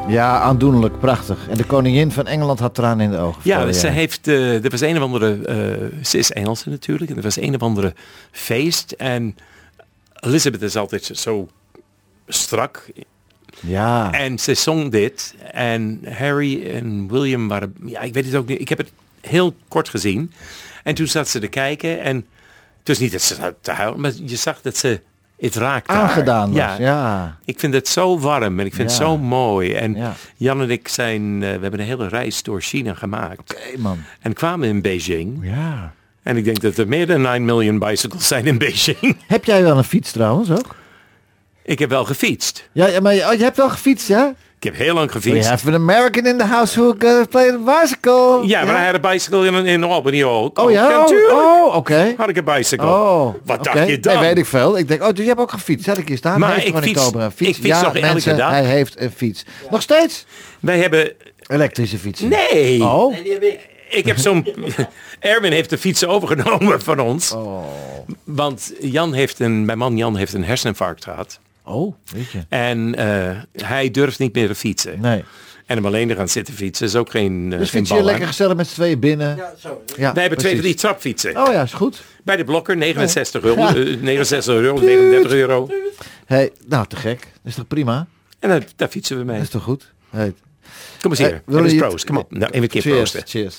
Ja, aandoenlijk, prachtig. En de koningin van Engeland had tranen in de ogen. Ja, ze jaar. heeft, eh, er was een of andere, eh, ze is Engelse natuurlijk, en er was een of andere feest. En Elizabeth is altijd zo strak. Ja. En ze zong dit. En Harry en William waren, ja, ik weet het ook niet. Ik heb het heel kort gezien. En toen zat ze te kijken. En het was niet dat ze te huilen, maar je zag dat ze het raakte. haar. Aangedaan was, Ja. ja. Ik vind het zo warm en ik vind Ja. het zo mooi. En Ja. Jan en ik zijn, eh, we hebben een hele reis door China gemaakt. Oké, man. En kwamen in Beijing. Ja. En ik denk dat er meer dan 9 miljoen bicycles zijn in Beijing. Heb jij wel een fiets trouwens ook? Ik heb wel gefietst. Ja, ja, maar je, oh, je hebt wel gefietst, ja? Ik heb heel lang We gefietst. have an American in the house who can play the bicycle. Ja, maar hij had een bicycle in, in Albany ook. Oh ja? Oh, natuurlijk. oh, oké. Had ik een bicycle. Oh, Wat dacht je dan? Nee, weet ik veel. Ik denk, oh, dus je hebt ook gefietst. Zet ik hier staan. Maar ik fiets- Cobra een fiets. ik fiets ja, nog elke dag. hij heeft een fiets. Nog steeds? Wij hebben... Elektrische fietsen. Nee! Oh? Ik heb zo'n... Erwin heeft de fiets overgenomen van ons. Oh. Want Jan heeft een... Mijn man Jan heeft een herseninfarct gehad. Oh, weet je. En eh, hij durft niet meer te fietsen. Nee. En om alleen te gaan zitten fietsen is ook geen, uh, Dus geen fiets je lekker gezellig met z'n tweeën binnen. Ja, zo. Ja, Wij hebben twee, drie trapfietsen. Oh ja, is goed. Bij de blokker 69 euro, Ja. eh, 69 euro, 39 euro. Hey, nou, te gek. Dat is toch prima? En daar, daar fietsen we mee. Dat is toch goed? Hey. Kom eens Hey, hier. eens je- proost. Kom op. Nou, even een keer Cheers, proosten. cheers.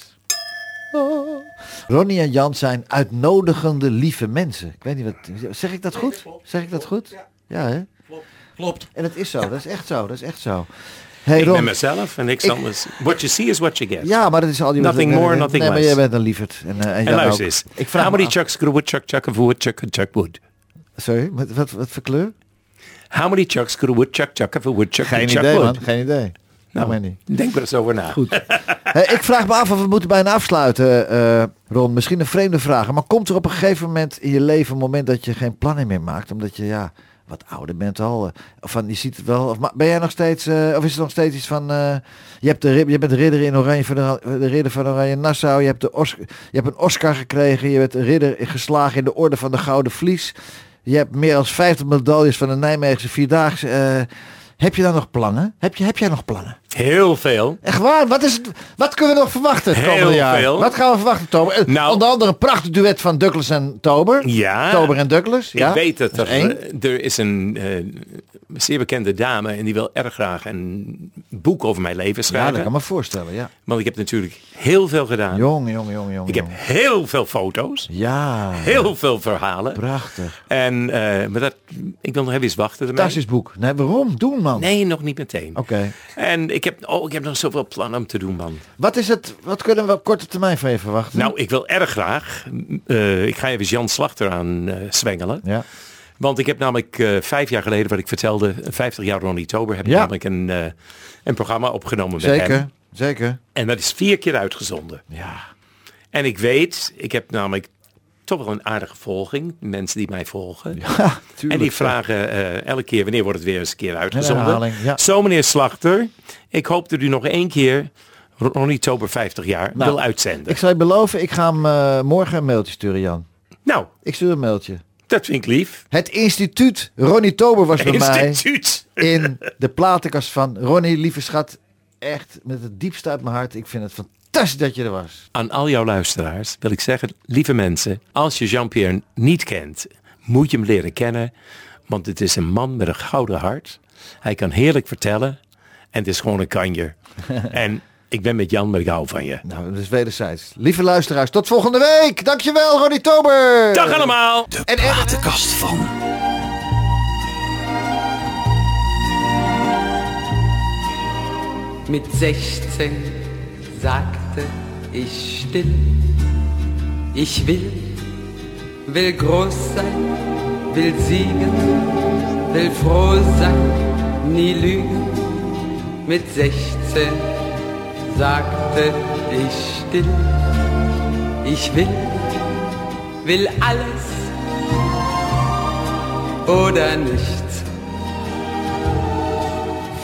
Ronnie en Jan zijn uitnodigende, lieve mensen. Ik weet niet wat... Zeg ik dat goed? Zeg ik dat goed? Ja, hè? Klopt. En dat is zo. Dat is echt zo. Dat is echt zo. Hey, ik Ron. ben mezelf en niks Ik- anders. What you see is what you get. Ja, maar dat is al die... Nothing nee, more, nee, nothing nee, maar jij bent een lieverd. En, eh, en luister eens. Ik vraag How many chucks could a woodchuck chuck if a woodchuck could chuck wood? Sorry, wat, wat, wat voor kleur? How many chucks could a woodchuck chuck if a woodchuck Geen could chuck idee, wood? man. Geen idee. Nou, maar niet. Denk er eens over na. Goed. Hey, ik vraag me af of we moeten bijna afsluiten, eh, Ron. Misschien een vreemde vraag. Maar komt er op een gegeven moment in je leven een moment dat je geen plannen meer maakt? Omdat je ja, wat ouder bent al. eh, van, je ziet het wel. Of ma- ben jij nog steeds, eh, of is het nog steeds iets van, eh, je, hebt de, je bent de ridder in Oranje van de, de ridder van Oranje Nassau. Je hebt, de Os, je hebt een Oscar gekregen. Je bent ridder geslagen in de orde van de Gouden Vlies. Je hebt meer dan 50 medailles van de Nijmeegse Vierdaagse. Heb je dan nog plannen? Heb, je, heb jij nog plannen? Heel veel. Echt waar? Wat, is het, wat kunnen we nog verwachten het Heel komende jaar? veel. Wat gaan we verwachten, Tober? Eh, Nou- Onder andere een prachtig duet van Douglas en Tober. Ja. Tober en Douglas. Ja. Ik weet dat Dat er, één. eh, er is een... eh, zeer bekende dame en die wil erg graag een boek over mijn leven Ja, schrijven. dat kan me voorstellen, ja. Want ik heb natuurlijk heel veel gedaan. Jong, jong, jong, jong. Ik heb heel veel foto's, Ja, heel veel verhalen. prachtig. En, eh, maar dat, ik wil nog even eens wachten. Fantastisch boek. Nee, waarom? Doen, man. Nee, nog niet meteen. Oké. En ik heb, oh, ik heb nog zoveel plannen om te doen, man. Wat is het, wat kunnen we op korte termijn van je verwachten? Nou, ik wil erg graag. eh, ik ga even Jan Slachter aan eh, zwengelen. Ja. Want ik heb namelijk eh, vijf jaar geleden, wat ik vertelde, 50 jaar Ronnie Tober, heb ik Ja. namelijk een, eh, een programma opgenomen met Zeker, hem. zeker. En dat is vier keer uitgezonden. Ja. En ik weet, ik heb namelijk toch wel een aardige volging. Mensen die mij volgen. Ja, en tuurlijk. die vragen eh, elke keer, wanneer wordt het weer eens een keer uitgezonden? herhaling, ja. Zo meneer Slachter, ik hoop dat u nog één keer Ronnie Tober 50 jaar Nou, wil uitzenden. Ik zal je beloven, ik ga hem eh, morgen een mailtje sturen, Jan. Nou, Ik stuur een mailtje. Dat vind ik lief. Het instituut Ronnie Tober was bij mij Instituut. in de platenkast van Ronnie, lieve schat. Echt met het diepste uit mijn hart. Ik vind het fantastisch dat je er was. Aan al jouw luisteraars wil ik zeggen, lieve mensen, als je Jean-Pierre niet kent, moet je hem leren kennen. Want het is een man met een gouden hart. Hij kan heerlijk vertellen. En het is gewoon een kanjer. en ik ben met Jan, maar ik hou van je. Nou, dat is wederzijds. Lieve luisteraars, tot volgende week. Dankjewel, Ronnie Tober. Dag allemaal! De En- platenkast van. Mit 16 sagte ich still, ich will, will groß sein, will siegen, will froh sein, nie lügen. Mit 16 sagte ich still, ich will, will alles oder nichts.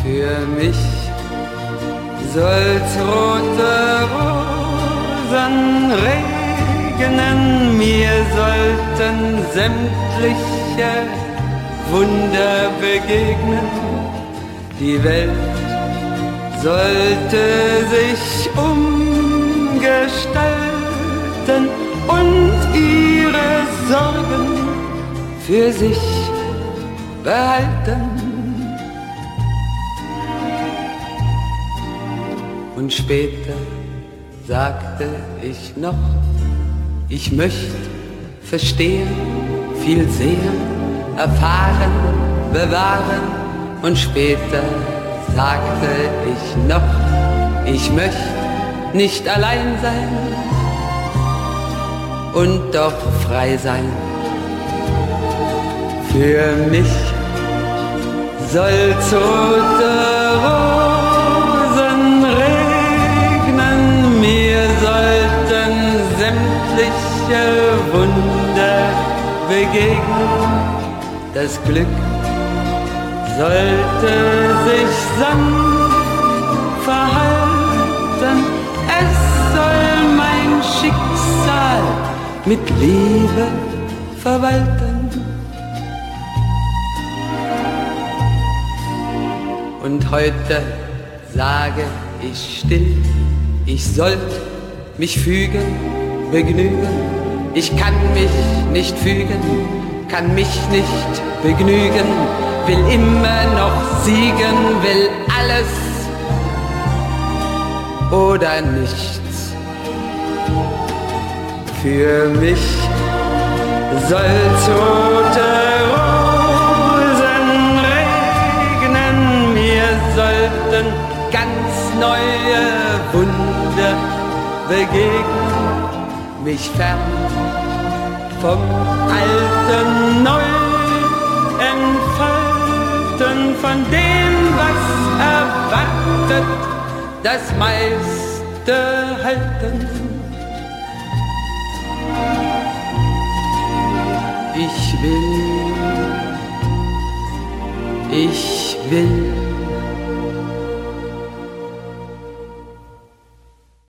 Für mich soll's rote Rosen regnen, mir sollten sämtliche Wunder begegnen. Die Welt sollte sich umgestalten und ihre Sorgen für sich behalten. Und später sagte ich noch, ich möchte verstehen, viel sehen, erfahren, bewahren. Und später sagte ich noch, ich möchte nicht allein sein und doch frei sein. Für mich soll's rote Rosen regnen, mir sollten sämtliche Wunder begegnen. Das Glück sollte sich sanft verhalten, es soll mein Schicksal mit Liebe verwalten. Und heute sage ich still, ich sollt mich fügen, begnügen. Ich kann mich nicht fügen, kann mich nicht begnügen, will immer noch siegen, will alles oder nichts. Für mich soll's rote Rosen regnen, mir sollten ganz neue Wunder begegnen, mich fern vom Alten neu entfalten, von dem, was erwartet, das meiste halten. Ich will, ich will